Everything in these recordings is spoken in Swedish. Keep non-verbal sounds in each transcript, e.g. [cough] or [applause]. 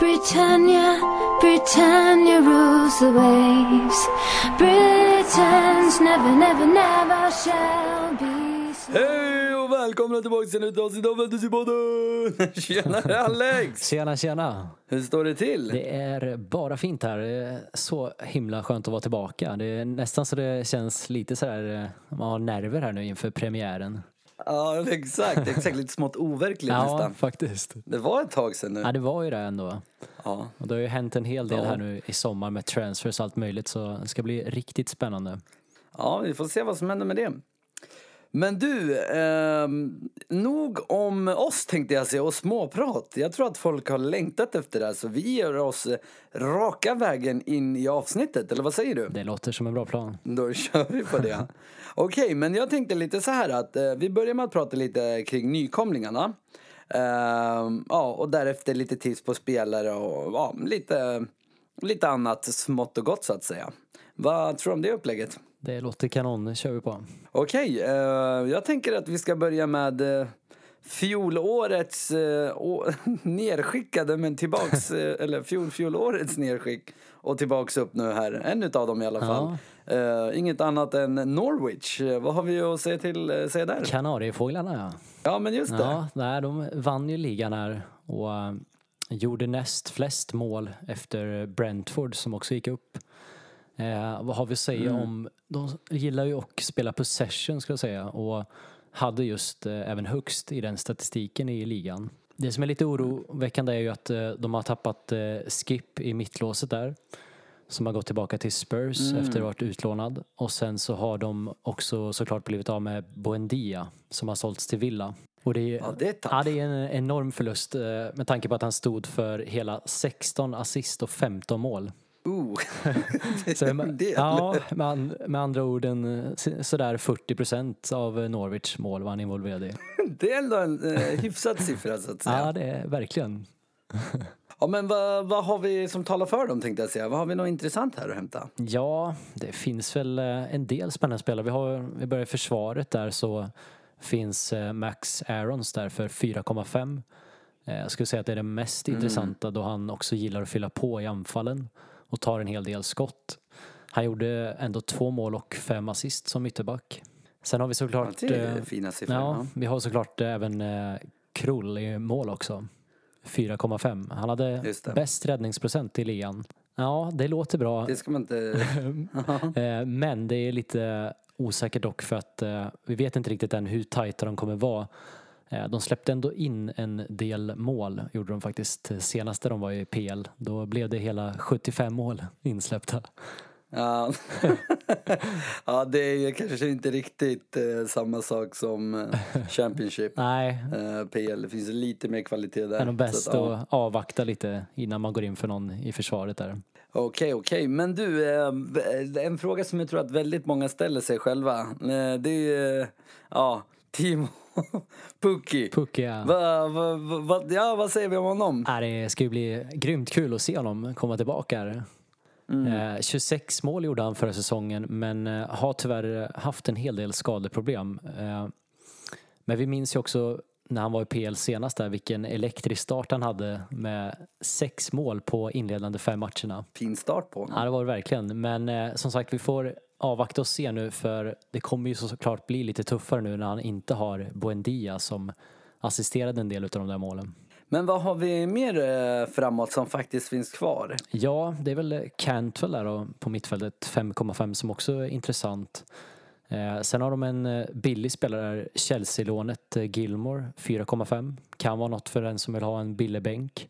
Britannia, Britannia rules the waves. Britons never, never, never shall be. Hej och välkomna tillbaka till ett avsnitt av Fantasypodden! [laughs] Tjenare Alex! Tjena, tjena. Hur står det till? Det är bara fint här. Det är så himla skönt att vara tillbaka. Det är nästan så det känns lite sådär, eh, man har nerver här nu inför premiären. Ja, exakt. Exakt, lite smått overkligt Ja, nästan. faktiskt. Det var ett tag sedan nu. Ja, det var ju det ändå. Ja. Och det har ju hänt en hel del Ja. här nu i sommar med transfers och allt möjligt så det ska bli riktigt spännande. ja, vi får se vad som händer med det. Men du, ehm, nog om oss tänkte jag säga och småprat. Jag tror att folk har längtat efter det här så vi gör oss eh, raka vägen in i avsnittet, eller vad säger du? Det låter som en bra plan. Då kör vi på det. [laughs] Okej, men jag tänkte lite så här att eh, vi börjar med att prata lite kring nykomlingarna. Ehm, ja, och därefter lite tips på spelare och ja, lite, lite annat smått och gott så att säga. Vad tror du om det upplägget? Det låter kanon, det kör vi på. Okej, eh, jag tänker att vi ska börja med eh, fjolårets eh, å- [laughs] nerskickade men tillbaks, [laughs] eh, eller fjol, fjolårets nerskick och tillbaks upp nu här. En utav dem i alla fall. Eh, inget annat än Norwich. Vad har vi att säga, till, eh, säga där? Kanariefåglarna ja. Ja, men just det. Ja, nej, de vann ju ligan här och gjorde näst flest mål efter Brentford som också gick upp. Eh, vad har vi att säga Mm. om, de gillar ju att spela possession ska jag säga och hade just eh, även högst i den statistiken i ligan. Det som är lite oroväckande är ju att eh, de har tappat eh, Skip i mittlåset där som har gått tillbaka till Spurs Mm. efter att ha varit utlånad. Och sen så har de också såklart blivit av med Buendia som har sålts till Villa. Och det är, Ja, det är ja, det är en enorm förlust eh, med tanke på att han stod för hela 16 assist och 15 mål. Oh. [laughs] Så, del. ja, med, med andra ord en, eh, så- sådär 40 procent av eh, Norwich mål var han involverad i. [laughs] Det är ändå en eh, hyfsad siffra så att säga. Ja, det är verkligen. [laughs] Ja, men vad, vad har vi som talar för dem tänkte jag säga? Vad har vi något intressant här att hämta? Ja, det finns väl eh, en del spännande spelare. Vi, har, vi börjar i försvaret där så finns Max Aarons där för 4,5. Eh, Jag skulle säga att det är det mest intressanta då han också gillar att fylla på i anfallen och tar en hel del skott. Han gjorde ändå två mål och fem assist som ytterback. Sen har vi Ja, såklart... det är eh, fina siffror. Ja, Ja. vi har såklart även eh, Krull i mål också. 4,5. Han hade bäst räddningsprocent i ligan. Ja, det låter bra. Det ska man inte... [laughs] Eh, Men det är lite osäkert dock för att eh, vi vet inte riktigt än hur tajta de kommer vara. Eh, De släppte ändå in en del mål, gjorde de faktiskt senaste de var i PL. Då blev det hela 75 mål insläppta. Ja. [laughs] ja, det är ju kanske inte riktigt eh, samma sak som eh, Championship. [laughs] Nej, Eh, PL, det finns lite mer kvalitet där. det är nog bäst att, ja. att avvakta lite innan man går in för någon i försvaret där. Okej, okej. Men du, eh, en fråga som jag tror att väldigt många ställer sig själva. Eh, det är eh, ja, Timo Pukki. Pucka. Va, va, va, va, ja, vad säger vi om honom? Ja, det ska ju bli grymt kul att se honom komma tillbaka. Eh, 26 mål gjorde han förra säsongen men eh, har tyvärr haft en hel del skadeproblem. Eh, men vi minns ju också när han var i PL senast där vilken elektrisk start han hade med sex mål på inledande fem matcherna. Fin start på honom. Ja, det var det verkligen. Men eh, som sagt, vi får avvakta och se nu för det kommer ju såklart bli lite tuffare nu när han inte har Buendia som assisterade en del av de där målen. Men vad har vi mer eh, framåt som faktiskt finns kvar? Ja, det är väl Cantwell där då, på mittfältet, 5,5 som också är intressant. Eh, sen har de en eh, billig spelare, Chelsea-lånet Gilmore, 4,5. Kan vara något för den som vill ha en billig bänk.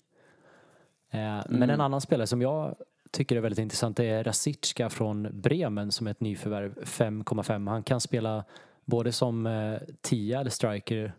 Eh, Men en annan spelare som jag tycker är väldigt intressant det är Rasicka från Bremen som är ett nyförvärv, 5,5. Han kan spela både som eh, tia eller striker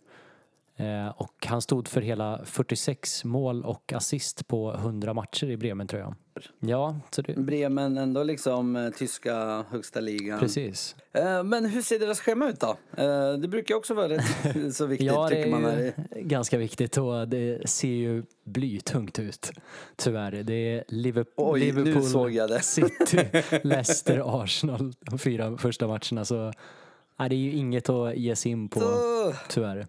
och han stod för hela 46 mål och assist på 100 matcher i Bremen tror jag. Ja, så det, Bremen ändå liksom eh, tyska högsta ligan. precis. Eh, men hur ser deras schema ut då? Eh, det brukar också vara rätt [laughs] så viktigt Ja, det tycker man. är Här. ju ganska viktigt och det ser ju blytungt ut. Tyvärr. Det är Liverpool, Oj, Liverpool såg jag det. [laughs] City, Leicester, Arsenal de fyra första matcherna. Så nej, det är ju inget att ge sig in på, tyvärr.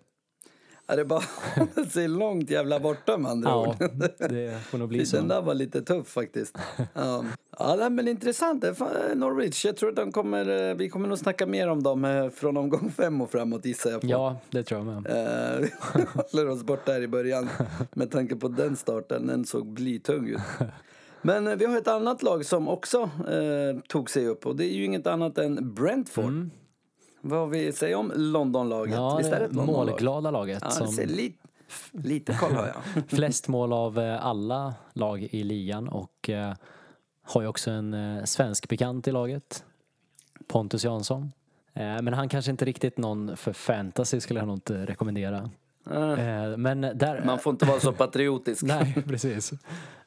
Är det bara hålla sig långt jävla borta med andra Ja, ord? det får nog bli Den så. där var lite tuff faktiskt. Ja, ja men intressant. Fan- Norwich, jag tror att de kommer, eh, vi kommer nog snacka mer om dem eh, från omgång fem och framåt gissar jag på. Ja, det tror jag med. Eh, [laughs] Vi håller oss borta här i början med tanke på den starten. Den såg blytung ut. Men eh, vi har ett annat lag som också eh, tog sig upp och det är ju inget annat än Brentford. Vad vi säger om Londonlaget? Ja, Visst är det ett Londonlag? målglada laget Ja, som lite, lite koll har jag. [laughs] flest mål av eh, alla lag i ligan och eh, har ju också en eh, svensk bekant i laget, Pontus Jansson. Men han kanske inte riktigt någon för fantasy skulle jag nog inte rekommendera. Eh, men där... Man får inte vara så patriotisk. [laughs] Nej, precis.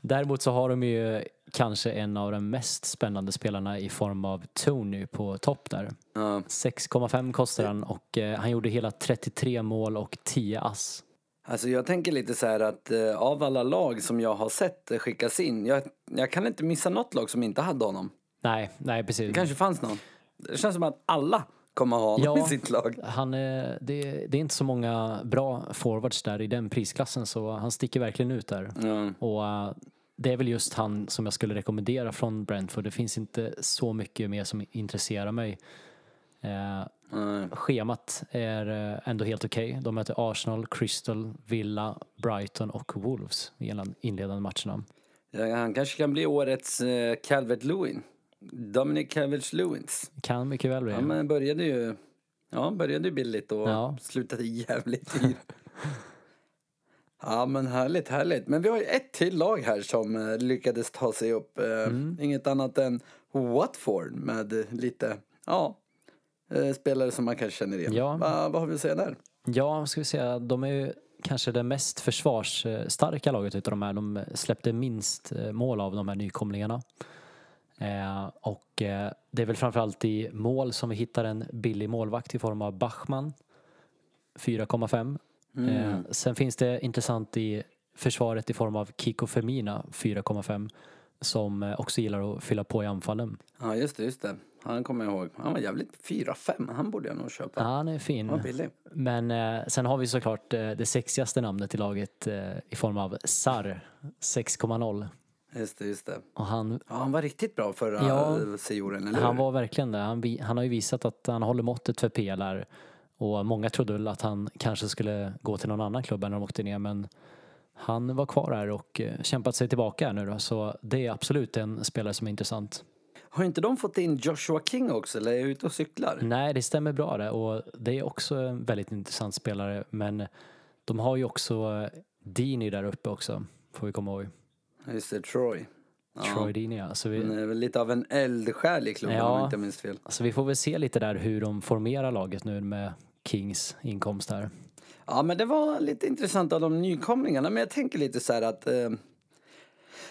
Däremot så har de ju kanske en av de mest spännande spelarna i form av Tony på topp där. Ja. 6,5 kostar han och eh, han gjorde hela 33 mål och 10 ass. Alltså jag tänker lite så här att eh, av alla lag som jag har sett skickas in, jag, jag kan inte missa något lag som inte hade honom. Nej, nej precis. Det kanske fanns någon. Det känns som att alla kommer ha honom Ja. i sitt lag. Han är, det, det är inte så många bra forwards där i den prisklassen så han sticker verkligen ut där. Ja. Och eh, det är väl just han som jag skulle rekommendera från Brentford. Det finns inte så mycket mer som intresserar mig. Eh, Nej. schemat är eh, ändå helt okej. De möter Arsenal, Crystal, Villa, Brighton och Wolves i de inledande matcherna. Ja, han kanske kan bli årets eh, Calvert-Lewin. Dominic Calvert-Lewins. Kan mycket väl bli. Ja, men började ju, ja, började ju billigt och Ja. slutade jävligt dyrt. [laughs] Ja men härligt, härligt. Men vi har ju ett till lag här som eh, lyckades ta sig upp. Eh, Mm. Inget annat än Watford med lite, ja, eh, spelare som man kanske känner igen. Ja. Va, vad har vi att säga där? Ja, ska vi säga, de är ju kanske det mest försvarsstarka laget utav de här. De släppte minst mål av de här nykomlingarna. Eh, och eh, det är väl framförallt i mål som vi hittar en billig målvakt i form av Bachmann. 4,5. Eh, sen finns det intressant i försvaret i form av Kiko Femina 4,5 som eh, också gillar att fylla på i anfallen. Ja just det, just det. Han kommer jag ihåg. Han var jävligt 4-5. Han borde jag nog köpa. Ja, han är fin. Han billig. Men eh, sen har vi såklart eh, det sexigaste namnet i laget eh, i form av Sar 6,0. Just det, just det. Och han, Ja, han var riktigt bra förra Ja. sejoren, eller han hur? var verkligen det. Han, han har ju visat att han håller måttet för PL Och många trodde väl att han kanske skulle gå till någon annan klubb när de åkte ner men han var kvar här och eh, kämpat sig tillbaka här nu då. Så det är absolut en spelare som är intressant. Har inte de fått in Joshua King också, eller är jag ute och cyklar? Nej, det stämmer bra det och det är också en väldigt intressant spelare men de har ju också eh, Dini där uppe också, får vi komma ihåg. Just det, Troy. Ja. Troy Dini ja. Så vi, Han är väl lite av en eldsjäl i klubben Ja. om jag inte minns fel. Så vi får väl se lite där hur de formerar laget nu med Kings inkomst här. Ja, men det var lite intressant av de nykomlingarna. Men jag tänker lite så här att eh,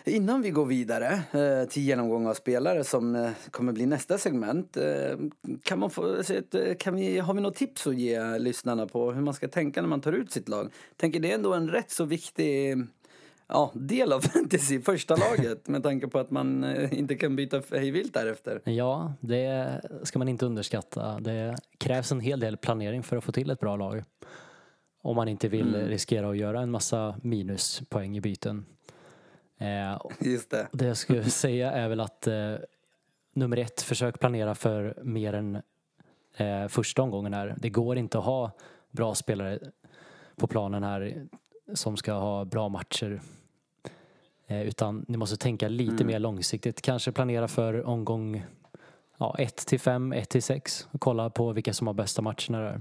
innan vi går vidare eh, till genomgång av spelare som eh, kommer bli nästa segment. Eh, kan man få, eh, kan vi, har vi något tips att ge lyssnarna på hur man ska tänka när man tar ut sitt lag? Tänker det är ändå en rätt så viktig ja, del av [laughs] fantasy, första laget med tanke på att man eh, inte kan byta hej vilt därefter. Ja, det ska man inte underskatta. Det krävs en hel del planering för att få till ett bra lag. Om man inte vill riskera att göra en massa minuspoäng i byten. Eh, Just det. Det jag skulle [laughs] säga är väl att eh, nummer ett, försök planera för mer än eh, första omgången här. Det går inte att ha bra spelare på planen här som ska ha bra matcher. Eh, utan ni måste tänka lite mer långsiktigt. Kanske planera för omgång 1 till 5, 1 till 6 och kolla på vilka som har bästa matcherna där.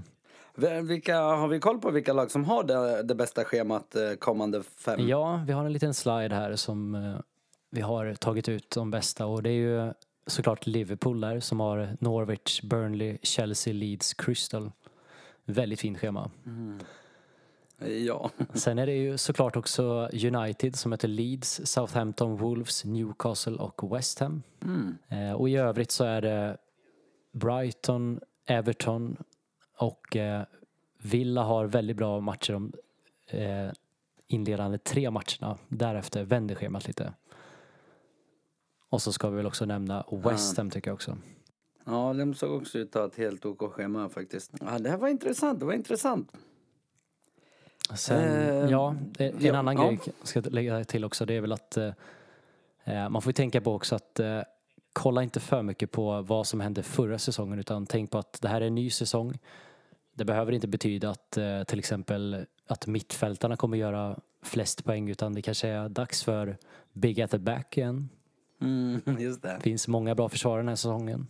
Vilka, har vi koll på vilka lag som har det, det bästa schemat eh, kommande fem? Ja, vi har en liten slide här som eh, vi har tagit ut de bästa och det är ju såklart Liverpool där som har Norwich, Burnley, Chelsea, Leeds, Crystal. Väldigt fint schema. Ja. Sen är det ju såklart också United som heter Leeds, Southampton, Wolves, Newcastle och West Ham. Eh, och i övrigt så är det Brighton, Everton och eh, Villa har väldigt bra matcher de eh, inledande tre matcherna. Därefter vänder schemat lite. Och så ska vi väl också nämna West Ham tycker jag också. ja, de såg också ut att ha ett helt OK schema faktiskt. Ja, det här var intressant, det var intressant. Sen, Eh, ja, en ja, annan ja. grej ska jag lägga till också. Det är väl att eh, eh, man får ju tänka på också att eh, kolla inte för mycket på vad som hände förra säsongen utan tänk på att det här är en ny säsong. Det behöver inte betyda att eh, till exempel att mittfältarna kommer göra flest poäng utan det kanske är dags för Big at the back igen. Mm, [laughs] just det. Det finns många bra försvarare den här säsongen.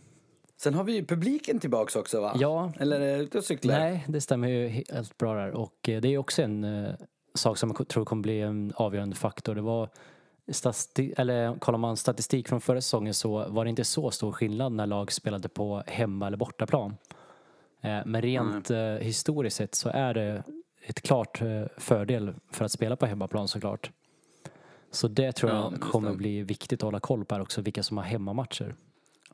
Sen har vi ju publiken tillbaks också va? Ja, Eller är du ute och cyklar? Nej, det stämmer ju helt bra där. Och eh, det är också en eh, sak som jag tror kommer bli en avgörande faktor. Det var stati- eller kollar man statistik från förra säsongen så var det inte så stor skillnad när lag spelade på hemma eller bortaplan. Eh, men rent eh, historiskt sett så är det ett klart eh, fördel för att spela på hemmaplan såklart. Så det tror Ja, jag just kommer bli viktigt att hålla koll på här också, vilka som har hemmamatcher.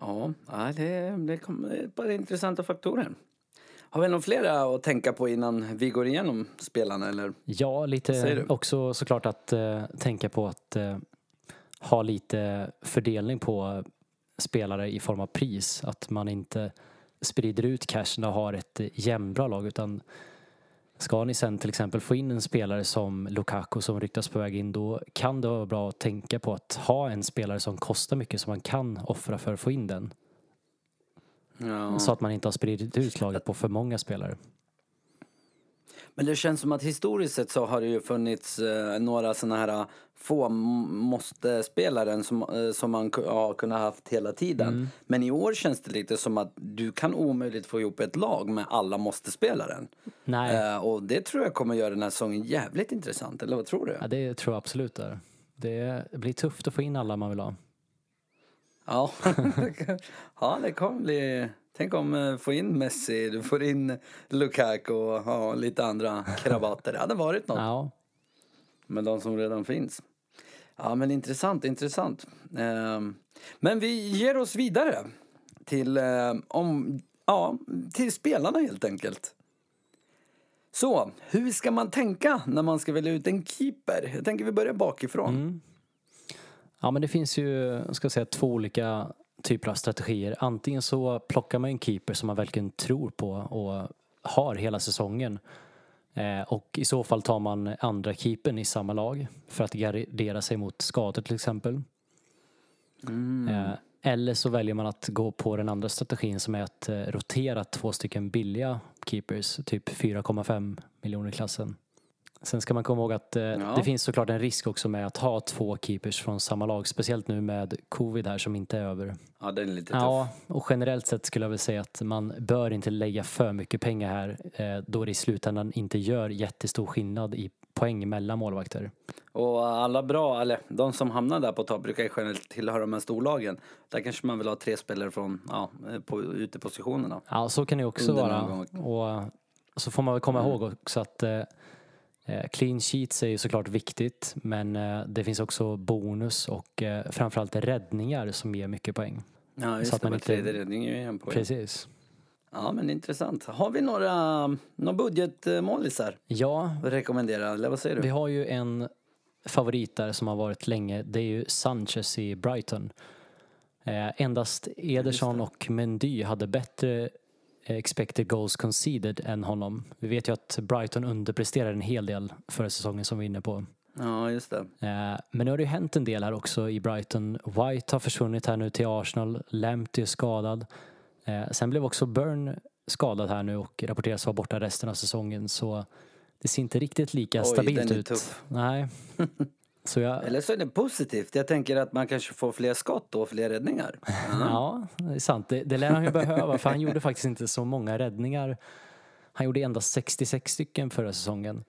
Ja, det, det är ett par intressanta faktorer. Har vi några flera att tänka på innan vi går igenom spelarna eller? Ja, lite också såklart att eh, tänka på att eh, ha lite fördelning på spelare i form av pris. Att man inte sprider ut cashen och har ett jämnbra lag utan ska ni sen till exempel få in en spelare som Lukaku som ryktas på väg in då kan det vara bra att tänka på att ha en spelare som kostar mycket som man kan offra för att få in den. Ja. Så att man inte har spridit ut laget på för många spelare. Men det känns som att historiskt sett så har det ju funnits eh, några såna här eh, få m- måste-spelare som, eh, som man har kunnat haft hela tiden. Mm. Men i år känns det lite som att du kan omöjligt få ihop ett lag med alla måste-spelaren. Nej, Eh, och det tror jag kommer göra den här säsongen jävligt intressant, eller vad tror du? ja, det tror jag absolut är. Det blir tufft att få in alla man vill ha. Ja, [laughs] ja det kommer bli... Tänk om eh, få in Messi, du får in Lukaku och ja, lite andra krabater. Det hade varit något [laughs] Ja, med de som redan finns. Ja, men intressant, intressant. Ehm, men vi ger oss vidare till, eh, om, ja, till spelarna helt enkelt. Så, hur ska man tänka när man ska välja ut en keeper? Jag tänker vi börjar bakifrån. Ja, men det finns ju, ska säga, två olika typer av strategier. Antingen så plockar man en keeper som man verkligen tror på och har hela säsongen. Eh, och i så fall tar man andra keepern i samma lag för att gardera sig mot skador till exempel. Eh, eller så väljer man att gå på den andra strategin som är att eh, rotera två stycken billiga keepers, typ 4,5 miljoner klassen. Sen ska man komma ihåg att eh, det finns såklart en risk också med att ha två keepers från samma lag, speciellt nu med covid här som inte är över. Ja, den är lite tuff. Ja, och generellt sett skulle jag väl säga att man bör inte lägga för mycket pengar här eh, då det i slutändan inte gör jättestor skillnad i poäng mellan målvakter. Och alla bra, eller de som hamnar där på topp brukar ju generellt tillhöra de här storlagen. Där kanske man vill ha tre spelare från, ja, på utepositionerna. Ja, så kan det också Under vara. Och så får man väl komma ihåg också att eh, eh, clean sheets är ju såklart viktigt men eh, det finns också bonus och eh, framförallt räddningar som ger mycket poäng. Ja, just att det. man inte- tredje räddning är ju en poäng. Precis. Ja, men intressant. Har vi några, några budgetmålisar Ja, att rekommendera? Eller vad säger du? vi har ju en favorit där som har varit länge. Det är ju Sanchez i Brighton. Eh, endast Ederson och Mendy hade bättre eh, expected goals conceded än honom. Vi vet ju att Brighton underpresterar en hel del förra säsongen som vi är inne på. Ja, just det. Eh, Men nu har det ju hänt en del här också i Brighton. White har försvunnit här nu till Arsenal. Lamptey är skadad. Eh, Sen blev också Burn skadad här nu och rapporteras vara borta resten av säsongen. Så det ser inte riktigt lika Oj, stabilt den är ut. tuff. Nej. [laughs] Så jag, Eller så är det positivt. Jag tänker att man kanske får fler skott och fler räddningar. [laughs] ja, det är sant. Det, det lär han ju behöva för han gjorde faktiskt inte så många räddningar. Han gjorde endast 66 stycken förra säsongen.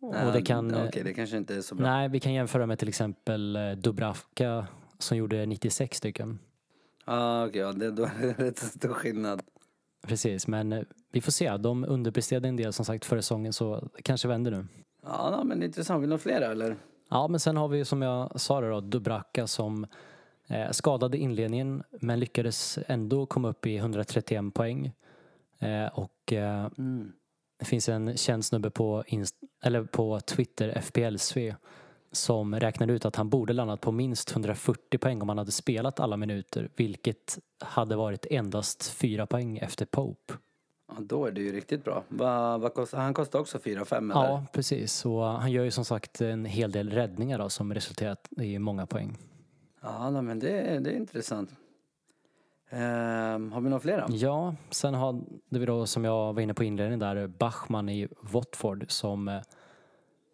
Och det kan... Ja, Okej, det kanske inte är så bra. Nej, vi kan jämföra med till exempel eh, Dubravka som gjorde 96 stycken. Ah, okej, ja, det, då är det rätt stor skillnad. Precis, men eh, vi får se. De underpresterade en del som sagt förra säsongen så det kanske vänder nu. Ja, men intressant. Vill du ha flera eller? Ja, men sen har vi som jag sa det då, Dubravka som eh, skadade inledningen men lyckades ändå komma upp i 131 poäng. Eh, och eh, det finns en känd snubbe på, Inst- eller på Twitter, FPLSV, som räknade ut att han borde landat på minst 140 poäng om han hade spelat alla minuter, vilket hade varit endast fyra poäng efter Pope. Ja, då är det ju riktigt bra. Va, vad kostar, han kostar också 4-5 eller? Ja, precis. Och han gör ju som sagt en hel del räddningar då, som resulterat i många poäng. Ja, men det, det är intressant. Ehm, har vi några fler? Ja, sen har vi då som jag var inne på inledningen där, Bachman i Watford som, eh,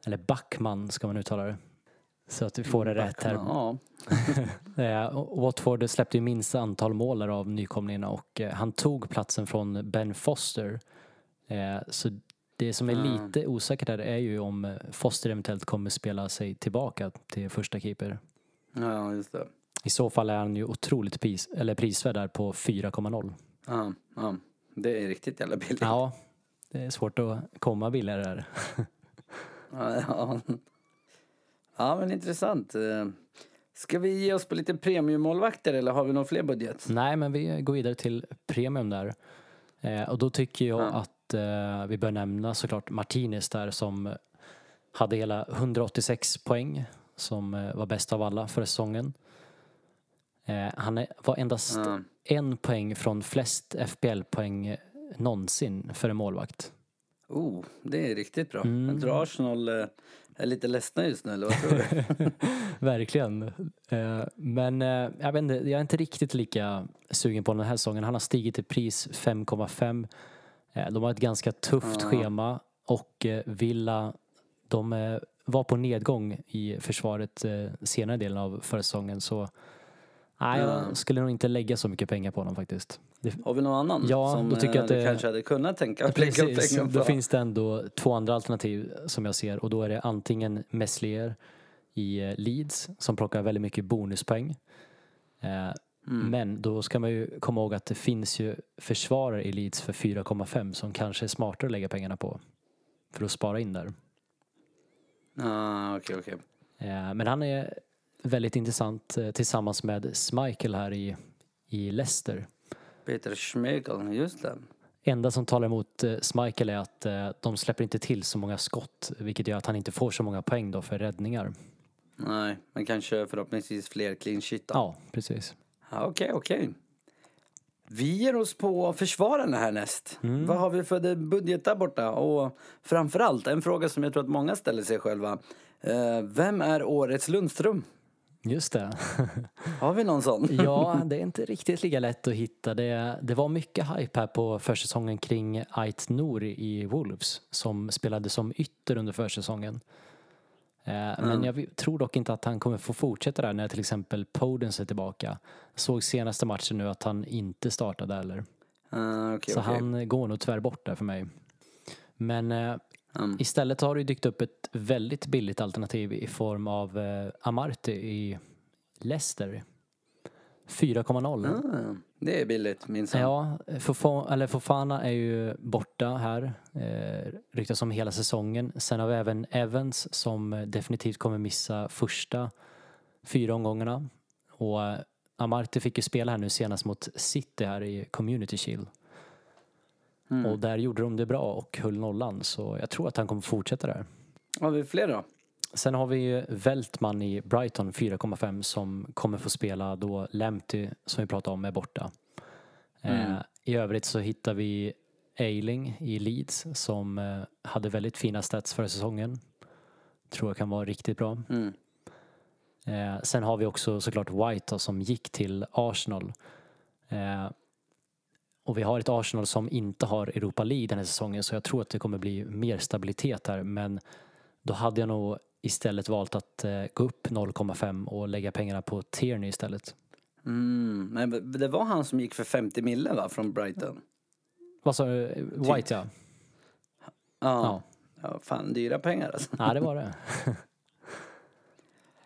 eller Backman ska man uttala det. Så att vi får det rätt här. Ja. [laughs] Eh, Watford släppte ju minst antal mål av nykomlingarna och eh, han tog platsen från Ben Foster. Eh, Så det som är Ah. lite osäkert där är ju om Foster eventuellt kommer spela sig tillbaka till första keeper. ja, just det. I så fall är han ju otroligt pris, eller prisvärd där på 4,0. Ja, ja. Det är riktigt jävla billigt. Ja, det är svårt att komma billigare där. [laughs] Ja, ja. Ja men intressant. Eh, Ska vi ge oss på lite premiummålvakter eller har vi någon fler budget? Nej, men vi går vidare till premium där. Eh, och då tycker jag Ja. att eh, vi bör nämna såklart Martinez där som hade hela 186 poäng som var bäst av alla för säsongen. Han var endast Ja. en poäng från flest FPL-poäng någonsin för en målvakt. Oh, det är riktigt bra. Mm. Jag tror Arsenal är lite ledsna just nu, eller vad tror du? [laughs] Verkligen. Eh, Men eh, jag vet inte, jag är inte riktigt lika sugen på den här säsongen. Han har stigit i pris 5,5. Eh, De har ett ganska tufft Ja. schema och Villa, de var på nedgång i försvaret senare delen av förra säsongen så nej, Ja. jag skulle nog inte lägga så mycket pengar på dem faktiskt. Det, Har vi någon annan Ja, som då tycker jag eh, att det- kanske hade kunnat tänka att lägga Precis, pengar på? då finns det ändå två andra alternativ som jag ser och då är det antingen Meslier i eh, Leeds som plockar väldigt mycket bonuspoäng. Eh, Mm. Men då ska man ju komma ihåg att det finns ju försvarare i Leeds för 4,5 som kanske är smartare att lägga pengarna på för att spara in där. Ah, okej, okej. Eh, Men han är väldigt intressant tillsammans med Schmeichel här i, i Leicester. Peter Schmeichel, just det. enda som talar emot eh, Schmeichel är att eh, de släpper inte till så många skott vilket gör att han inte får så många poäng då för räddningar. Nej, men kanske förhoppningsvis fler clean shit då. Ja, precis. Ja, Okej, okej. Vi ger oss på försvararna härnäst. Vad har vi för budget där borta? Och framförallt, en fråga som jag tror att många ställer sig själva. Eh, vem är årets Lundström? Just det. [laughs] Har vi någon sån? [laughs] ja, [laughs] det är inte riktigt lika lätt att hitta. Det, det var mycket hype här på försäsongen kring Ait Nouri i Wolves som spelade som ytter under försäsongen. Eh, Men jag tror dock inte att han kommer få fortsätta där när till exempel Podens är tillbaka. Såg senaste matchen nu att han inte startade eller. Ah, okej, Så okej. han går nog tyvärr bort där för mig. Men eh, Mm. istället har det ju dykt upp ett väldigt billigt alternativ i form av eh, Amarty i Leicester. 4,0. Ah, det är billigt minsann. Ja, Fofana, eller Fofana är ju borta här. Eh, ryktas om hela säsongen. Sen har vi även Evans som definitivt kommer missa första fyra omgångarna. Och eh, Amarty fick ju spela här nu senast mot City här i Community Shield. Mm. Och där gjorde de det bra och höll nollan så jag tror att han kommer fortsätta där. Har vi fler då? Sen har vi ju Veltman i Brighton 4,5 som kommer få spela då Lamptey som vi pratade om är borta. Mm. Eh, I övrigt så hittar vi Eiling i Leeds som eh, hade väldigt fina stats förra säsongen. Tror jag kan vara riktigt bra. Mm. Eh, sen har vi också såklart White då, som gick till Arsenal. Eh, och vi har ett Arsenal som inte har Europa League den här säsongen så jag tror att det kommer bli mer stabilitet här men då hade jag nog istället valt att eh, gå upp 0,5 och lägga pengarna på Tierney istället. Mm. Men det var han som gick för 50 mille va, från Brighton? Vad sa du? White ja. Ja. Ja. ja. fan, dyra pengar alltså. Ja, det var det. [laughs]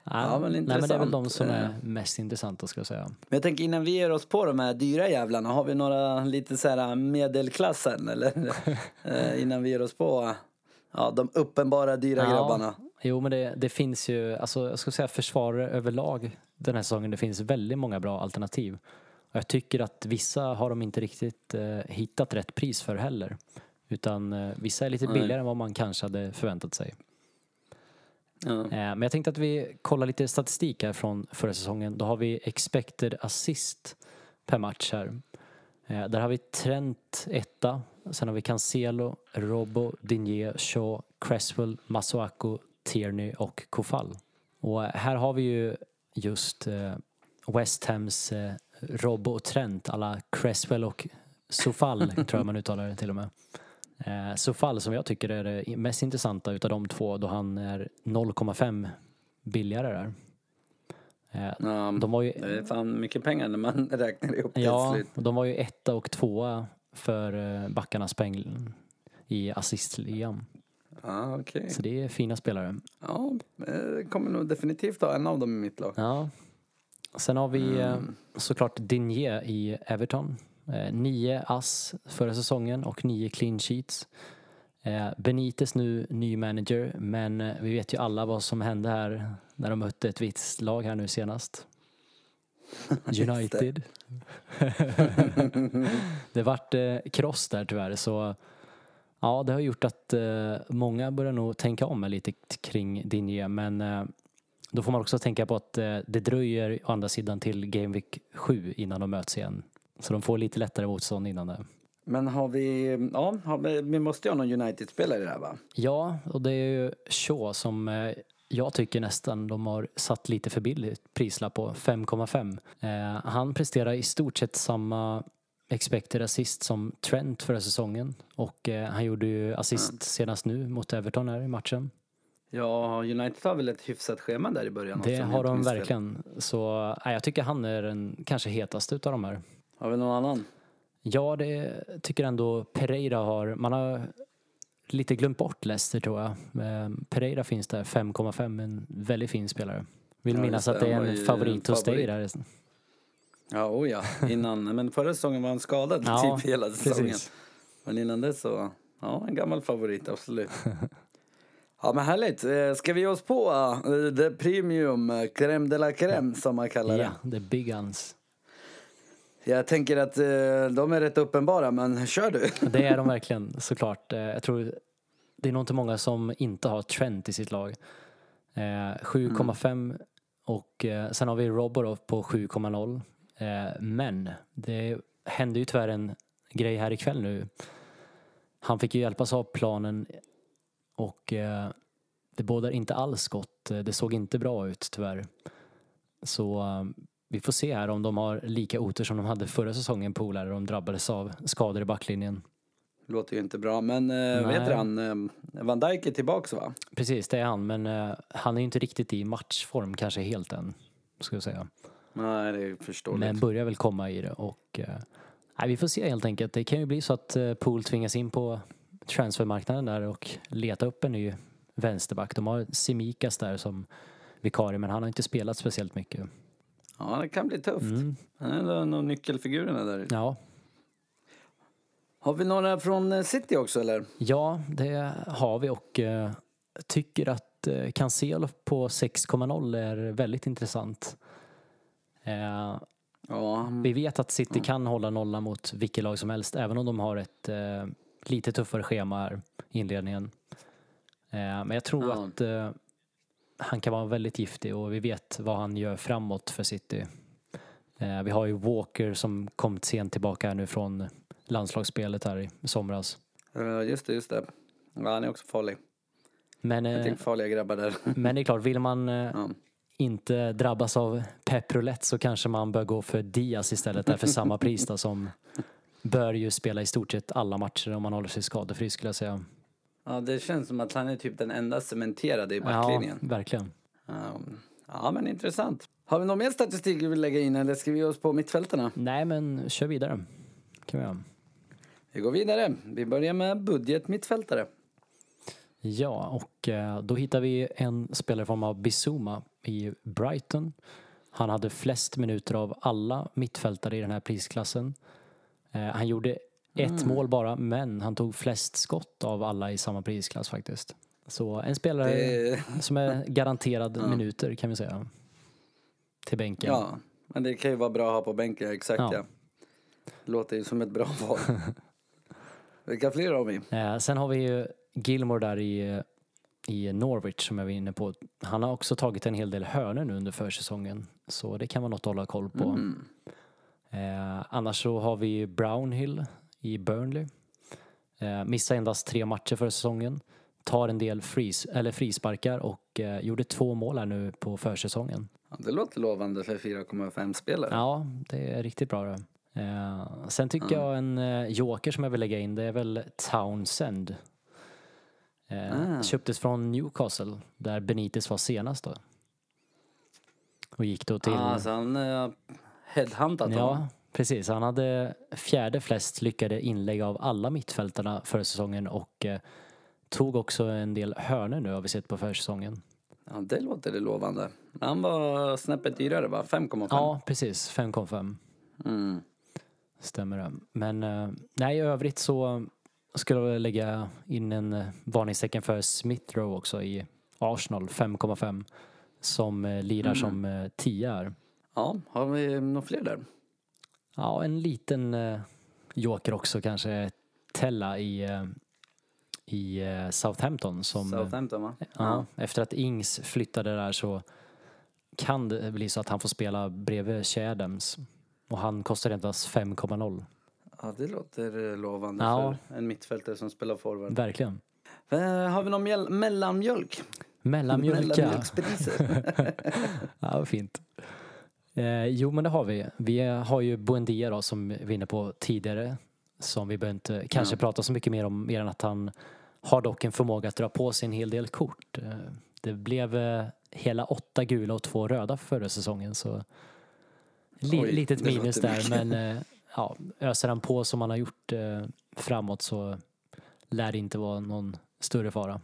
Ja, men Nej, men det är väl de som är Eh. mest intressanta ska jag säga. Men jag tänker innan vi ger oss på de här dyra jävlarna, har vi några lite så här medelklassen [laughs] eller? eh, innan vi ger oss på ja, de uppenbara dyra Ja. grabbarna. Jo, men det, det finns ju, alltså jag ska säga försvarare överlag den här säsongen. Det finns väldigt många bra alternativ. Och jag tycker att vissa har de inte riktigt eh, hittat rätt pris för heller. Utan eh, vissa är lite Nej. billigare än vad man kanske hade förväntat sig. Eh, men jag tänkte att vi kollar lite statistik här från förra säsongen. Då har vi expected assist per match här. Eh, där har vi Trent etta. Sen har vi Cancelo, Robbo, Digné, Shaw, Cresswell, Masuaku, Tierney och Kofall. Och här har vi ju just eh, West Hams eh, Robbo och Trent, alla Cresswell och Sofall [laughs] tror jag man uttalar det till och med. Eh, som jag tycker är det mest intressanta utav de två då han är 0,5 billigare där. Eh, Ja, de var ju, Det är fan mycket pengar när man [laughs] räknar ihop det ja, de var ju etta och tvåa för eh, backarnas peng i assistligan. Ja, okej. Så det är fina spelare. Ja, jag kommer nog definitivt ha en av dem i mitt lag. Ja. Sen har vi eh, såklart Digné i Everton. Eh, nio ass förra säsongen och nio clean sheets. Eh, Benitez nu ny manager, men eh, vi vet ju alla vad som hände här när de mötte ett visst lag här nu senast. [laughs] United. [laughs] det vart kross där tyvärr, så ja, det har gjort att många börjar nog tänka om lite kring Digné, men då får man också tänka på att det dröjer å andra sidan till Game Week 7 innan de möts igen. Så de får lite lättare motstånd innan det. Men har vi, ja, har vi, vi måste ju ha någon United-spelare där va? Ja, och det är ju Shaw som eh, jag tycker nästan de har satt lite för billigt prislapp på 5,5. Eh, han presterar i stort sett samma expected assist som Trent förra säsongen och eh, han gjorde ju assist senast nu mot Everton här i matchen. Ja, United har väl ett hyfsat schema där i början också, Det jag har de fel. verkligen. Så eh, jag tycker han är den kanske hetaste utav de här. Har vi någon annan? Ja, det tycker ändå Pereira har. Man har lite glömt bort Leicester tror jag. Eh, Pereira finns där, 5,5, en väldigt fin spelare. Vill Ja, minnas att det, är en favorit hos dig där. Ja, oh ja, innan. [laughs] Men förra säsongen var han skadad Ja, typ hela säsongen. precis. Men innan det så, ja, en gammal favorit, absolut. [laughs] Ja, men härligt. Eh, Ska vi ge oss på uh, the premium, crème de la crème som man kallar det? Ja, the big guns. Jag tänker att eh, de är rätt uppenbara, men kör du. [laughs] Det är de verkligen, såklart. Eh, Jag tror det är nog inte många som inte har Trent i sitt lag. Eh, 7,5 och eh, sen har vi Roborov på 7,0. Eh, men det hände ju tyvärr en grej här ikväll nu. Han fick ju hjälpas av planen och eh, det bådar inte alls gott. Eh, det såg inte bra ut tyvärr. Så eh, vi får se här om de har lika otur som de hade förra säsongen polare de drabbades av skador i backlinjen. Låter ju inte bra, men eh, vad heter han? Eh, Van Dijk är tillbaks va? Precis, det är han. Men eh, han är ju inte riktigt i matchform kanske helt än, ska jag säga. Nej, det är förståeligt. Men börjar väl komma i det och eh, nej, vi får se helt enkelt. Det kan ju bli så att eh, Pool tvingas in på transfermarknaden där och leta upp en ny vänsterback. De har Simikas där som vikarie men han har inte spelat speciellt mycket. Ja, det kan bli tufft. Mm. Han är en av nyckelfigurerna där. Ja, Har vi några från eh, City också eller? ja, det har vi och eh, tycker att eh, Cancelo på 6,0 är väldigt intressant. Eh, Ja, Vi vet att City kan hålla nolla mot vilket lag som helst även om de har ett eh, lite tuffare schema i inledningen. Eh, men jag tror Ja. att eh, han kan vara väldigt giftig och vi vet vad han gör framåt för City. Eh, vi har ju Walker som kom sent tillbaka här nu från landslagsspelet här i somras. eh, just det, just det. Ja, han är också farlig. Men, Jag eh, tänker farliga grabbar där. [laughs] men det är klart, vill man eh, Ja. inte drabbas av pepprolett så kanske man bör gå för Diaz istället där för samma pris då, som [laughs] bör ju spela i stort sett alla matcher om man håller sig skadefri skulle jag säga. Ja, det känns som att han är typ den enda cementerade i Ja, backlinjen. verkligen. Um, ja, men intressant. Har vi någon mer statistik vi vill lägga in eller ska vi ge oss på mittfältarna? Nej men kör vidare. Kan vi göra. Vi går vidare. Vi börjar med budget mittfältare. Ja, och eh, då hittar vi en spelare i form av Bizuma i Brighton. Han hade flest minuter av alla mittfältare i den här prisklassen. Eh, han gjorde ett mål bara, men han tog flest skott av alla i samma prisklass faktiskt. Så en spelare Det, [laughs] som är garanterad minuter kan vi säga. Till bänken. ja, men det kan ju vara bra att ha på bänken, exakt ja. Ja. Låter ju som ett bra val. [laughs] Vilka fler har vi? Eh, sen har vi ju Gilmore där i, i Norwich som jag var inne på. Han har också tagit en hel del hörnor nu under försäsongen. Så det kan vara något att hålla koll på. Eh, annars så har vi Brownhill i Burnley. Eh, missade endast tre matcher för säsongen. Tar en del fris, eller frisparkar och eh, gjorde två mål här nu på försäsongen. Ja, det låter lovande för 4,5 spelare. Ja, det är riktigt bra det. Eh, sen tycker jag en eh, joker som jag vill lägga in det är väl Townsend. Ah. Köptes från Newcastle där Benitez var senast då. Och gick då till... Ah, så han uh, headhuntat ja. Precis. Han hade fjärde flest lyckade inlägg av alla mittfältarna förra säsongen och eh, tog också en del hörnor nu har vi sett på försäsongen. Ja, det låter det lovande. Men Han var snäppet dyrare va? 5,5? Ja, precis. 5,5. Mm. Stämmer det. Men eh, nej, i övrigt så skulle jag lägga in en varningstecken för Smith Rowe också i Arsenal 5,5 som eh, lirar som eh, 10 är. Ja, har vi några fler där? Ja, en liten eh, joker också kanske. Tella i, eh, i eh, Southampton som... Southampton va? Ja, efter att Ings flyttade där så kan det bli så att han får spela bredvid Che Adams. Och han kostar endast 5,0. Ja, det låter eh, lovande Ja. för en mittfältare som spelar forward. Verkligen. Eh, har vi någon mellanmjölk? Mellanmjölka. Mellanmjölkspriser? [laughs] Ja, fint. Eh, jo, men det har vi. Vi har ju Buendia då, som vi var inne på tidigare. Som vi behöver inte kanske prata så mycket mer om, mer än att han har dock en förmåga att dra på sig en hel del kort. Eh, det blev eh, hela åtta gula och två röda förra säsongen, så li- Oj, litet minus där. mycket. Men eh, ja, öser han på som han har gjort framåt så lär det inte vara någon större fara.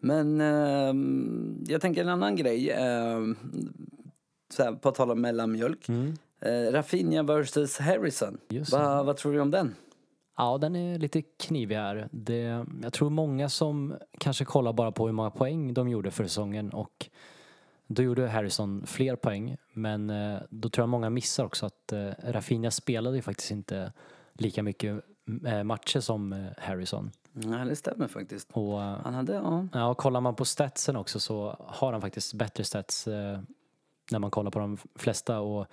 Men ehm, jag tänker en annan grej. Så här, på tal om mellanmjölk. Mm. Uh, Rafinha versus Harrison. Va, vad tror du om den? Ja, den är lite knivig här. Det, jag tror många som kanske kollar bara på hur många poäng de gjorde för säsongen och då gjorde Harrison fler poäng. Men eh, då tror jag många missar också att eh, Rafinha spelade ju faktiskt inte lika mycket eh, matcher som eh, Harrison. Nej, det stämmer faktiskt. Och eh, Han hade, ja. ja, och kollar man på statsen också så har han faktiskt bättre stats eh, när man kollar på de flesta. Och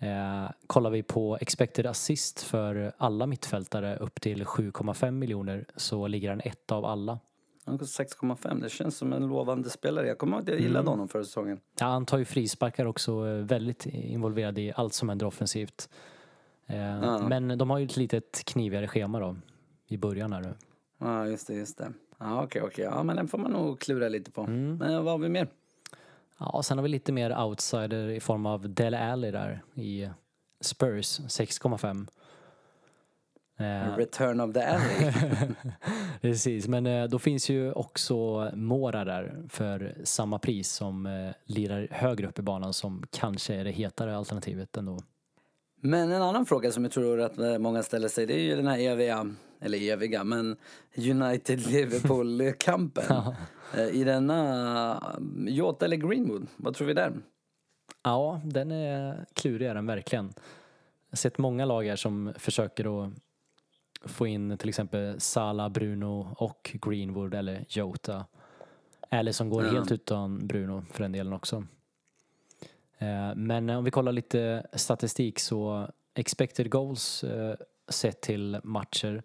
eh, kollar vi på expected assist för alla mittfältare upp till 7,5 miljoner så ligger han ett av alla. Han kostar 6,5. Det känns som en lovande spelare. Jag kommer ihåg att jag gillade honom förra säsongen. Ja, han tar ju frisparkar också, eh, väldigt involverad i allt som händer offensivt. Eh, Ja. Men de har ju ett litet knivigare schema då i början här nu. Ja, just det, just det. Ja, okej, okej. Ja, men den får man nog klura lite på. Mm. Men vad har vi mer? Ja, sen har vi lite mer outsider i form av Dele Alli där i Spurs, 6,5. Eh, Return of the Alley. [laughs] Precis, men eh, då finns ju också Mora där för samma pris som eh, lirar högre upp i banan som kanske är det hetare alternativet ändå. men en annan fråga som jag tror att många ställer sig, det är ju den här eviga, eller eviga, men United-Liverpool-kampen. [laughs] Eh, I denna eh, Jota eller Greenwood, vad tror vi där? Ja, den är klurig är den verkligen. Jag har sett många lag här som försöker att få in till exempel Sala, Bruno och Greenwood eller Jota. Eller som går Ja. helt utan Bruno för den delen också. Eh, Men om vi kollar lite statistik så expected goals eh, sett till matcher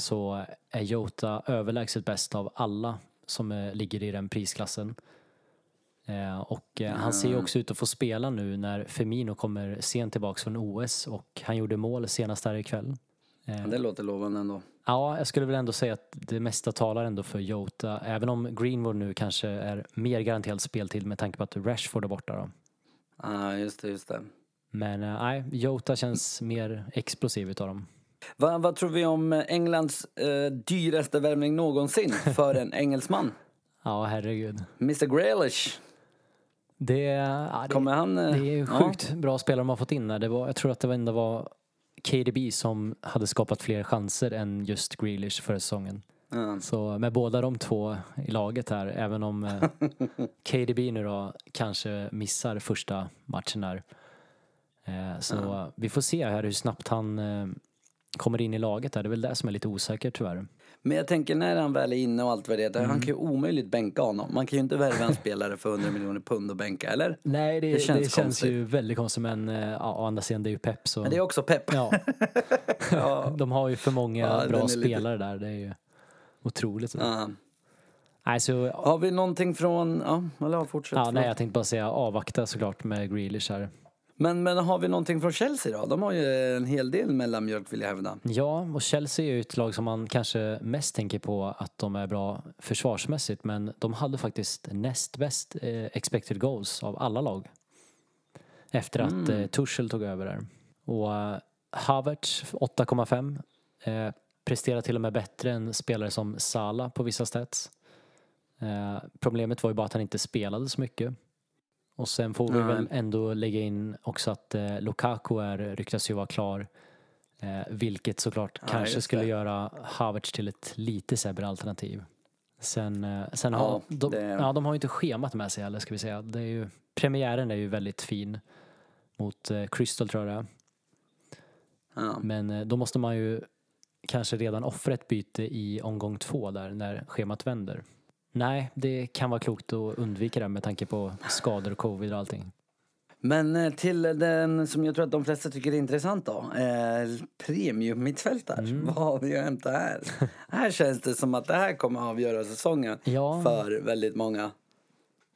så är Jota överlägset bäst av alla som eh, ligger i den prisklassen. Eh, Och eh, han ser ju också ut att få spela nu när Firmino kommer sent tillbaks från OS och han gjorde mål senast här ikväll. Det låter lovande ändå. Ja, jag skulle väl ändå säga att det mesta talar ändå för Jota. Även om Greenwood nu kanske är mer garanterad speltid med tanke på att Rashford är borta då. Ja, just det, just det. Men nej, Jota känns mer explosiv utav dem. Va, vad tror vi om eh, Englands eh, dyraste värvning någonsin för en [laughs] engelsman? Ja, herregud. Mr Grealish. Det, ja, det, Kommer han... eh, det är ju ja. sjukt bra spelare de har fått in där. Det var, jag tror att det ändå var KDB som hade skapat fler chanser än just Grealish förra säsongen. Ja. Så med båda de två i laget här, även om eh, [laughs] KDB nu då kanske missar första matchen där. Eh, så vi får se här hur snabbt han eh, kommer in i laget där. Det är väl det som är lite osäkert tyvärr. Men jag tänker när han väl är inne och allt vad det är, Mm. han kan ju omöjligt bänka honom. Man kan ju inte värva en spelare för 100 miljoner pund och bänka, eller? Nej, det, Det det känns känns, konstigt. ju väldigt konstigt men eh, ja, å andra sidan det är ju pepp så. Men det är också pepp. Ja, [laughs] [laughs] Ja. de har ju för många Ja, bra är lite- spelare där. Det är ju otroligt. Ja. Nej, så, Har vi någonting från, ja, eller fortsätt. ja, nej, jag tänkte bara säga avvakta såklart med Grealish här. Men, men har vi någonting från Chelsea då? De har ju en hel del mellanmjölk vill jag hävda. Ja, och Chelsea är ju ett lag som man kanske mest tänker på att de är bra försvarsmässigt men de hade faktiskt näst bäst eh, expected goals av alla lag. Efter att eh, Tuchel tog över där. Och eh, Havertz 8,5 eh, presterar till och med bättre än spelare som Salah på vissa stats. Eh, problemet var ju bara att han inte spelade så mycket. Och sen får vi väl ändå lägga in också att eh, Lukaku är, ryktas ju vara klar. Eh, vilket såklart Ja, kanske skulle det. göra Havertz till ett lite sämre alternativ. Sen, eh, sen Ja, har de, det- ja, de har ju inte schemat med sig heller ska vi säga. Det är ju, premiären är ju väldigt fin mot eh, Crystal tror jag det är. Ja. Men eh, då måste man ju kanske redan offra ett byte i omgång två där när schemat vänder. Nej, det kan vara klokt att undvika det med tanke på skador och covid och allting. Men eh, till den som jag tror att de flesta tycker är intressant då. Eh, premium mittfältare. Mm. Vad har vi att hämta här? [laughs] här känns det som att det här kommer att avgöra säsongen Ja. för väldigt många.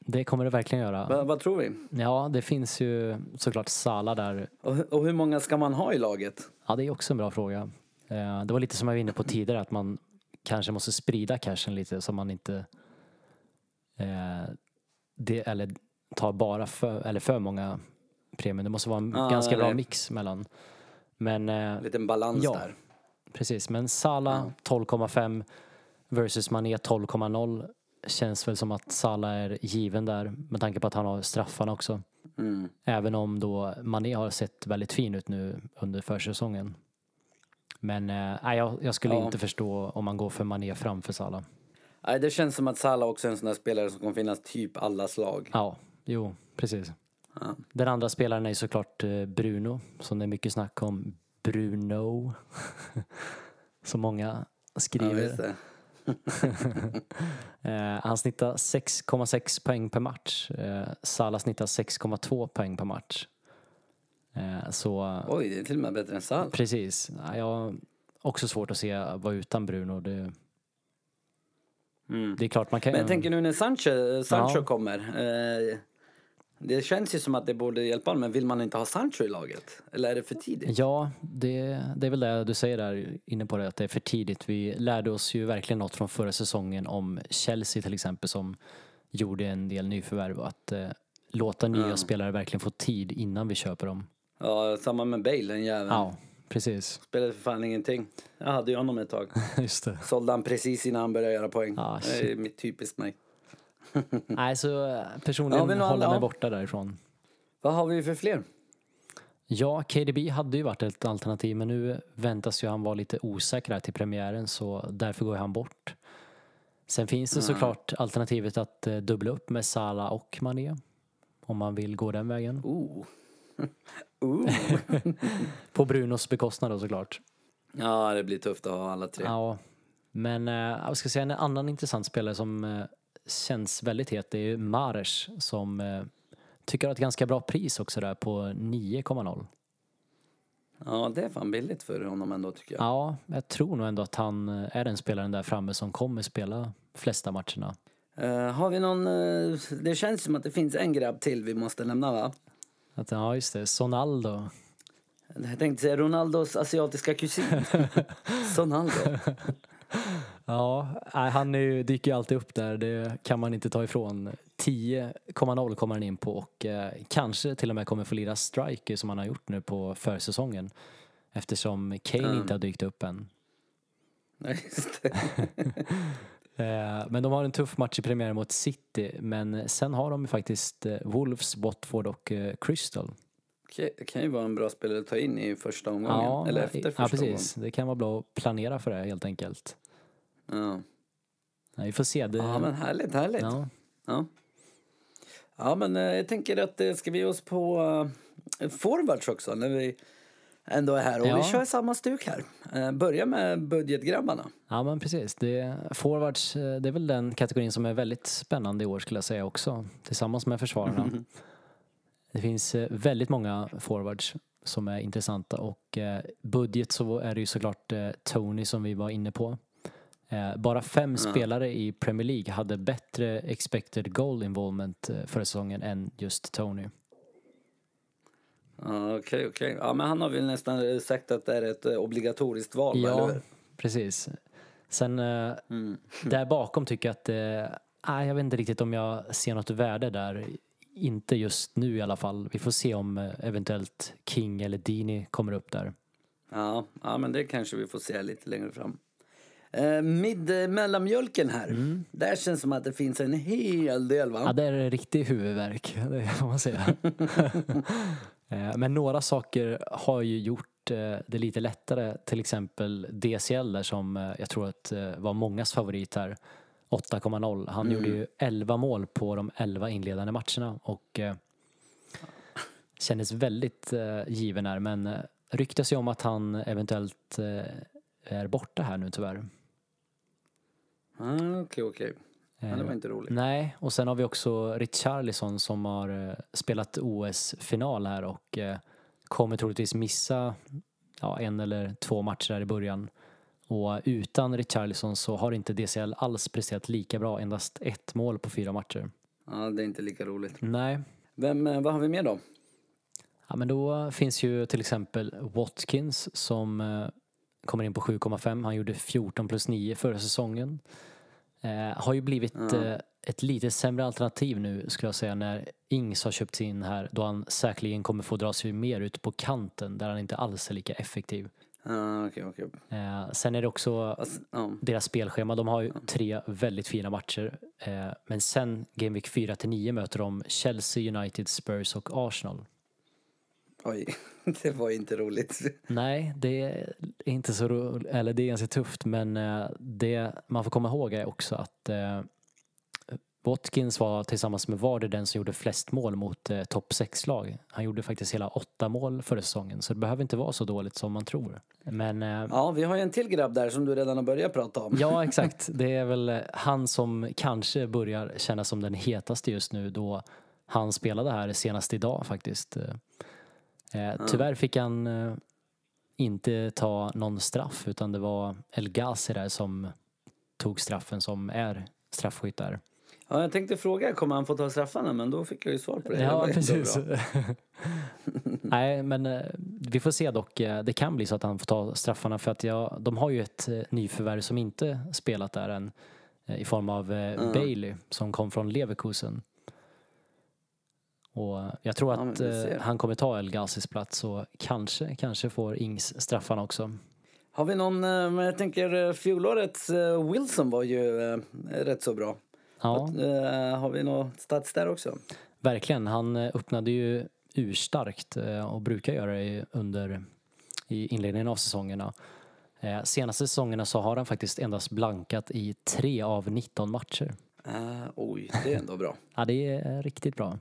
Det kommer det verkligen göra. Va, vad tror vi? Ja, det finns ju såklart Sala där. Och, och hur många ska man ha i laget? Ja, det är också en bra fråga. Eh, Det var lite som jag var inne på tidigare att man kanske måste sprida cashen lite så man inte eh, det, eller tar bara för, eller för många premium. Det måste vara en Ja, ganska bra mix mellan. Men eh, En liten balans Ja. där. precis, men Sala 12,5 versus Mané 12,0 känns väl som att Sala är given där med tanke på att han har straffarna också. Mm. Även om då Mané har sett väldigt fin ut nu under försäsongen. Men eh, jag, jag skulle Ja. inte förstå om man går för Mané framför Salah. Nej, det känns som att Salah också är en sån där spelare som kommer finnas typ alla slag. Ja, jo, precis. Ja. Den andra spelaren är såklart eh, Bruno, som det är mycket snack om. Bruno, [laughs] som många Ja, skriver. det. [laughs] eh, han snittar 6,6 poäng per match. Eh, Salah snittar 6,2 poäng per match. Så Oj, det är till och med bättre än Salah. Precis. Ja, Jag har också svårt att se vara utan Bruno. Det, Mm. det är klart man kan Men jag tänker nu när Sancho, Sancho Ja. kommer. Eh, det känns ju som att det borde hjälpa honom, men vill man inte ha Sancho i laget? Eller är det för tidigt? Ja, det, det är väl det du säger där inne på det, att det är för tidigt. Vi lärde oss ju verkligen något från förra säsongen om Chelsea till exempel som gjorde en del nyförvärv. Att eh, låta nya Ja. spelare verkligen få tid innan vi köper dem. Ja, samma med Bale, den jäveln. Ja, precis. Spelade för fan ingenting. Jag hade ju honom ett tag. [laughs] Just det. Sålde han precis innan han började göra poäng. Ah, det är mitt typiskt mig. [laughs] Nej, så eh, Ja, personligen nog håller alla- mig ja. borta därifrån. Vad har vi för fler? Ja, KDB hade ju varit ett alternativ men nu väntas ju han vara lite osäker här till premiären så därför går han bort. Sen finns det såklart alternativet att eh, dubbla upp med Salah och Mané. Om man vill gå den vägen. Oh. [laughs] På Brunos bekostnad då såklart. Ja, det blir tufft att ha alla tre. Ja, men eh, jag ska säga en annan intressant spelare som eh, känns väldigt het det är ju Mares som eh, tycker har ett ganska bra pris också där på 9,0. Ja, det är fan billigt för honom ändå tycker jag. Ja, jag tror nog ändå att han är den spelaren där framme som kommer spela flesta matcherna. Eh, har vi någon... eh, det känns som att det finns en grabb till vi måste nämna va? Att, ja, just det. Sonaldo. Jag tänkte säga Ronaldos asiatiska kusin. [laughs] Sonaldo. Ja, han är dyker ju alltid upp där. Det kan man inte ta ifrån. 10,0 kommer han in på och eh, kanske till och med kommer få lira striker som han har gjort nu på försäsongen. Eftersom Kane Mm. inte har dykt upp än. Nej, just det. [laughs] Eh, men de har en tuff match i premiären mot City. Men sen har de ju faktiskt eh, Wolves, Watford och eh, Crystal. Det kan ju vara en bra spelare att ta in i första omgången. Eller efter första ja, precis. Det kan vara bra att planera för det helt enkelt. omgången. Ja, vi får se. Det, Ja. ja, men härligt, härligt. Ja, ja. ja. men jag tänker att ska vi ge oss på forwards också? När vi ändå är här. Och Ja. vi kör samma stuk här. Eh, börja med budgetgrabbarna. Ja men precis. Det, forwards, eh, det är väl den kategorin som är väldigt spännande i år skulle jag säga också. Tillsammans med försvararna. [laughs] Det finns eh, väldigt många forwards som är intressanta och budget så är det ju såklart Tony som vi var inne på. Bara fem spelare i Premier League hade bättre expected goal involvement förra säsongen än just Tony. Ja, Okej, okej. Ja, men han har väl nästan sagt att det är ett eh, obligatoriskt val, va, eller Ja, hur? precis. Sen eh, Mm. [laughs] där bakom tycker jag att eh, nej, jag vet inte riktigt om jag ser något värde där. Inte just nu i alla fall. Vi får se om eh, eventuellt King eller Dini kommer upp där. Ja, ja, men det kanske vi får se lite längre fram. Eh, mid, eh, mellanmjölken här. Mm. Där känns som att det finns en hel del, va? Ja, det är riktig huvudvärk, [laughs] det får man säga. [laughs] Eh, Men några saker har ju gjort eh, det lite lättare. Till exempel DCL där som eh, jag tror att var mångas favorit här. 8,0. Han gjorde ju 11 mål på de 11 inledande matcherna och eh, kändes väldigt eh, given här men eh, ryktas ju om att han eventuellt eh, är borta här nu tyvärr. Ah, Okej, okej. Ja, det var inte roligt. Nej, och sen har vi också Richarlison som har eh, spelat OS-final här och eh, kommer troligtvis missa ja, en eller två matcher här i början. Och utan Richarlison så har inte DCL alls presterat lika bra, endast ett mål på fyra matcher. Ja, det är inte lika roligt. Nej, Vem, eh, vad har vi mer då? ja, men då finns ju till exempel Watkins som eh, kommer in på 7,5. Han gjorde 14 plus 9 förra säsongen. Eh, har ju blivit eh, ett lite sämre alternativ nu skulle jag säga när Ings har köpts in här då han säkerligen kommer få dra sig mer ut på kanten där han inte alls är lika effektiv. Ah, Okej, okej. Eh, sen är det också Alltså, ja. deras spelschema. De har ju tre väldigt fina matcher. Eh, men sen Game Week 4 till 9 möter de Chelsea, United, Spurs och Arsenal. Oj, [laughs] det var inte roligt. Nej, det är inte så roligt, eller det är ganska tufft men eh, det man får komma ihåg är också att eh, Watkins var tillsammans med Vardy den som gjorde flest mål mot eh, topp 6-lag. Han gjorde faktiskt hela åtta mål förra säsongen så det behöver inte vara så dåligt som man tror. Men eh, Ja, vi har ju en till grabb där som du redan har börjat prata om. Ja, [laughs] exakt. Det är väl han som kanske börjar kännas som den hetaste just nu då han spelade här senast idag faktiskt. Eh, Tyvärr fick han eh, inte ta någon straff utan det var El Ghazi där som tog straffen som är straffskytt där. Ja, jag tänkte fråga, kommer han få ta straffarna? Men då fick jag ju svar på det. det Ja, så precis. [laughs] [laughs] Nej, men eh, vi får se dock. Det kan bli så att han får ta straffarna för att jag, de har ju ett nyförvärv som inte spelat där än i form av eh, Bailey som kom från Leverkusen. Och jag tror Ja, att vi eh, han kommer ta El Ghazis plats och kanske, kanske får Ings straffarna också. Har vi någon, eh, jag tänker eh, fjolårets Wilson var ju rätt så bra. Ja, Har vi någon stats där också? verkligen. Han öppnade ju urstarkt och brukar göra det under i inledningen av säsongerna. Senaste säsongerna så har han faktiskt endast blankat i tre av 19 matcher. Uh, oj, det är ändå bra. [laughs] Ja, det är riktigt bra.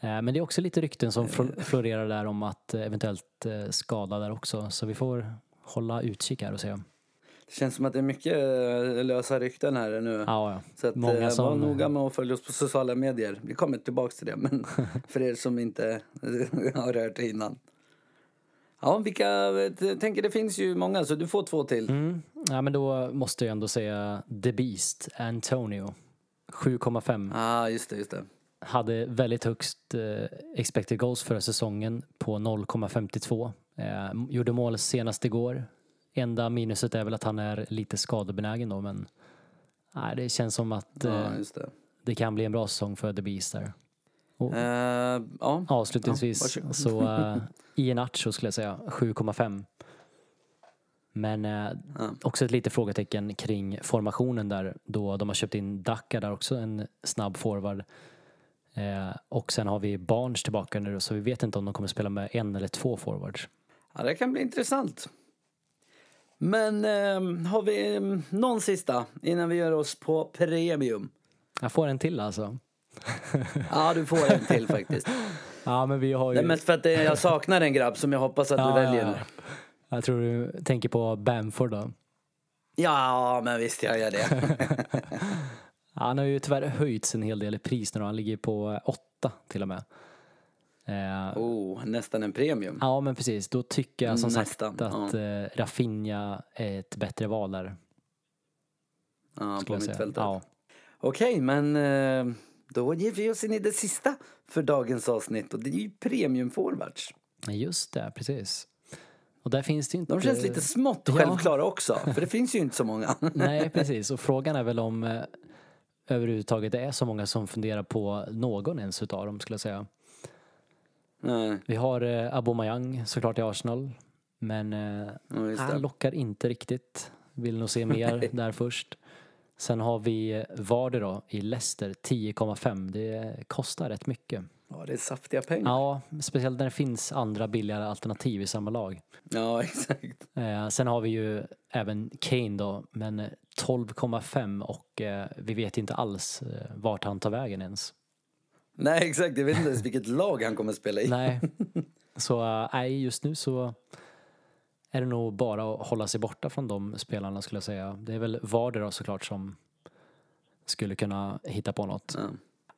Eh, Men det är också lite rykten som flo- florerar där om att eh, eventuellt eh, skada där också. Så vi får hålla utkik här och se. Det känns som att det är mycket eh, lösa rykten här nu. Ja, ja. Så att, Många eh, var som- noga med att följa oss på sociala medier. Vi kommer tillbaks till det, men [laughs] för er som inte har hört det innan. Ja, vilka, jag tänker det finns ju många, så du får två till. Mm. Ja, men då måste jag ändå säga The Beast, Antonio. 7,5. Ja, ah, just det, just det. Hade väldigt högst eh, expected goals förra säsongen på 0,52. Eh, gjorde mål senast igår. Enda minuset är väl att han är lite skadebenägen då men nej, det känns som att eh, Ja, det. det kan bli en bra säsong för The Beast där. Och Eh, ja. avslutningsvis Ja, [laughs] så uh, Iheanacho skulle jag säga 7,5. Men eh, också ett litet frågetecken kring formationen där då de har köpt in Dacca där också en snabb forward. Eh, och sen har vi Barnes tillbaka nu så vi vet inte om de kommer spela med en eller två forwards. ja, det kan bli intressant. Men eh, har vi eh, någon sista innan vi gör oss på premium? Jag får en till alltså. [laughs] Ja, du får en till faktiskt. [laughs] Ja, men vi har Det är ju... mest för att jag saknar en grabb som jag hoppas att du Ja, väljer ja. nu. Jag tror du tänker på Bamford då. Ja, men visst jag gör det. [laughs] Han har ju tyvärr höjts en hel del i pris nu då. Han ligger på eh, åtta till och med. Eh, oh, nästan en premium. Ja, men precis. Då tycker jag som Nästan, sagt att eh, Rafinha är ett bättre val där. Ja, på mittfältet. Ja. Okej, men eh, då ger vi oss in i det sista för dagens avsnitt och det är ju premiumforwards. Just det, precis. Och där finns det inte... De känns lite smått Ja. självklara också, för det finns ju inte så många. [laughs] Nej, precis. Och frågan är väl om överhuvudtaget det är så många som funderar på någon ens utav dem skulle jag säga. Nej, Vi har eh, Aubameyang såklart i Arsenal. Men eh, ja, han det. lockar inte riktigt. Vill nog se [laughs] mer där först. Sen har vi eh, Vardy då i Leicester 10,5. Det kostar rätt mycket. Ja, det är saftiga pengar. Ja, speciellt när det finns andra billigare alternativ i samma lag. Ja, [laughs] exakt. Eh, sen har vi ju även Kane då, men eh, 12,5 och eh, vi vet inte alls eh, vart han tar vägen ens. Nej, exakt. Jag vet inte ens vilket lag han kommer spela i. Nej, [laughs] så eh, nej, just nu så är det nog bara att hålla sig borta från de spelarna skulle jag säga. Det är väl Vardy då såklart som skulle kunna hitta på något. Ja.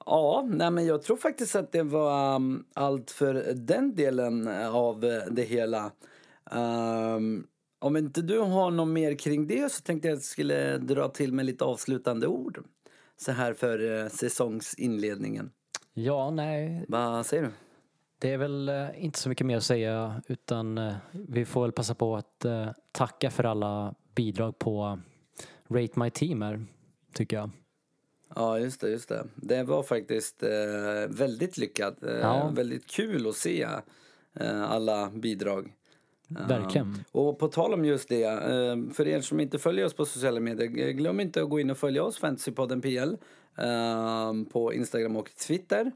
Ja, nej men jag tror faktiskt att det var um, allt för den delen av eh, det hela. Um, om inte du har något mer kring det så tänkte jag att jag skulle dra till med lite avslutande ord. Så här för uh, säsongsinledningen. Ja, nej, Vad säger du? det är väl eh, inte så mycket mer att säga utan eh, vi får väl passa på att eh, tacka för alla bidrag på Rate My Team här, tycker jag. Ja, just det, just det. Det var faktiskt eh, väldigt lyckat. Eh, Ja. Väldigt kul att se eh, alla bidrag. Verkligen. Och på tal om just det, eh, för er som inte följer oss på sociala medier, g- glöm inte att gå in och följa oss, Fantasypodden PL, eh, på Instagram och Twitter.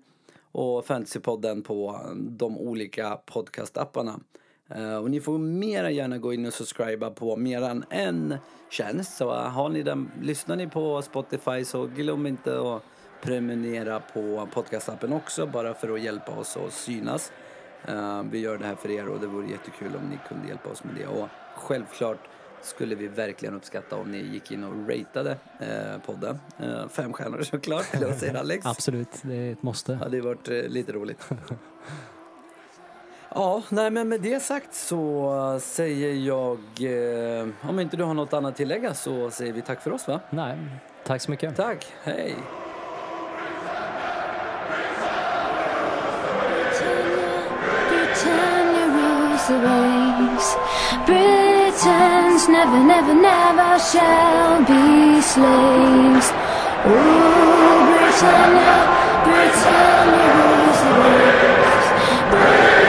Och Fantasypodden på de olika podcastapparna. Eh, Och ni får mera gärna gå in och subscriba på mer än en tjänst. Så eh, har ni den, lyssnar ni på Spotify så glöm inte att prenumerera på podcastappen också bara för att hjälpa oss att synas. Eh, vi gör det här för er och det vore jättekul om ni kunde hjälpa oss med det. Och självklart skulle vi verkligen uppskatta om ni gick in och ratade eh, podden. Eh, fem stjärnor såklart, eller vad säger Alex? [laughs] Absolut, det är ett måste. hade ju varit eh, lite roligt. [laughs] Ja, nej men med det sagt så säger jag, eh, om inte du har något annat att tillägga så säger vi tack för oss va? Nej, tack så mycket. Tack, hej! The disgrace. Britons never, never, never shall be slaves. Oh, Britannia, Britannia rules the waves.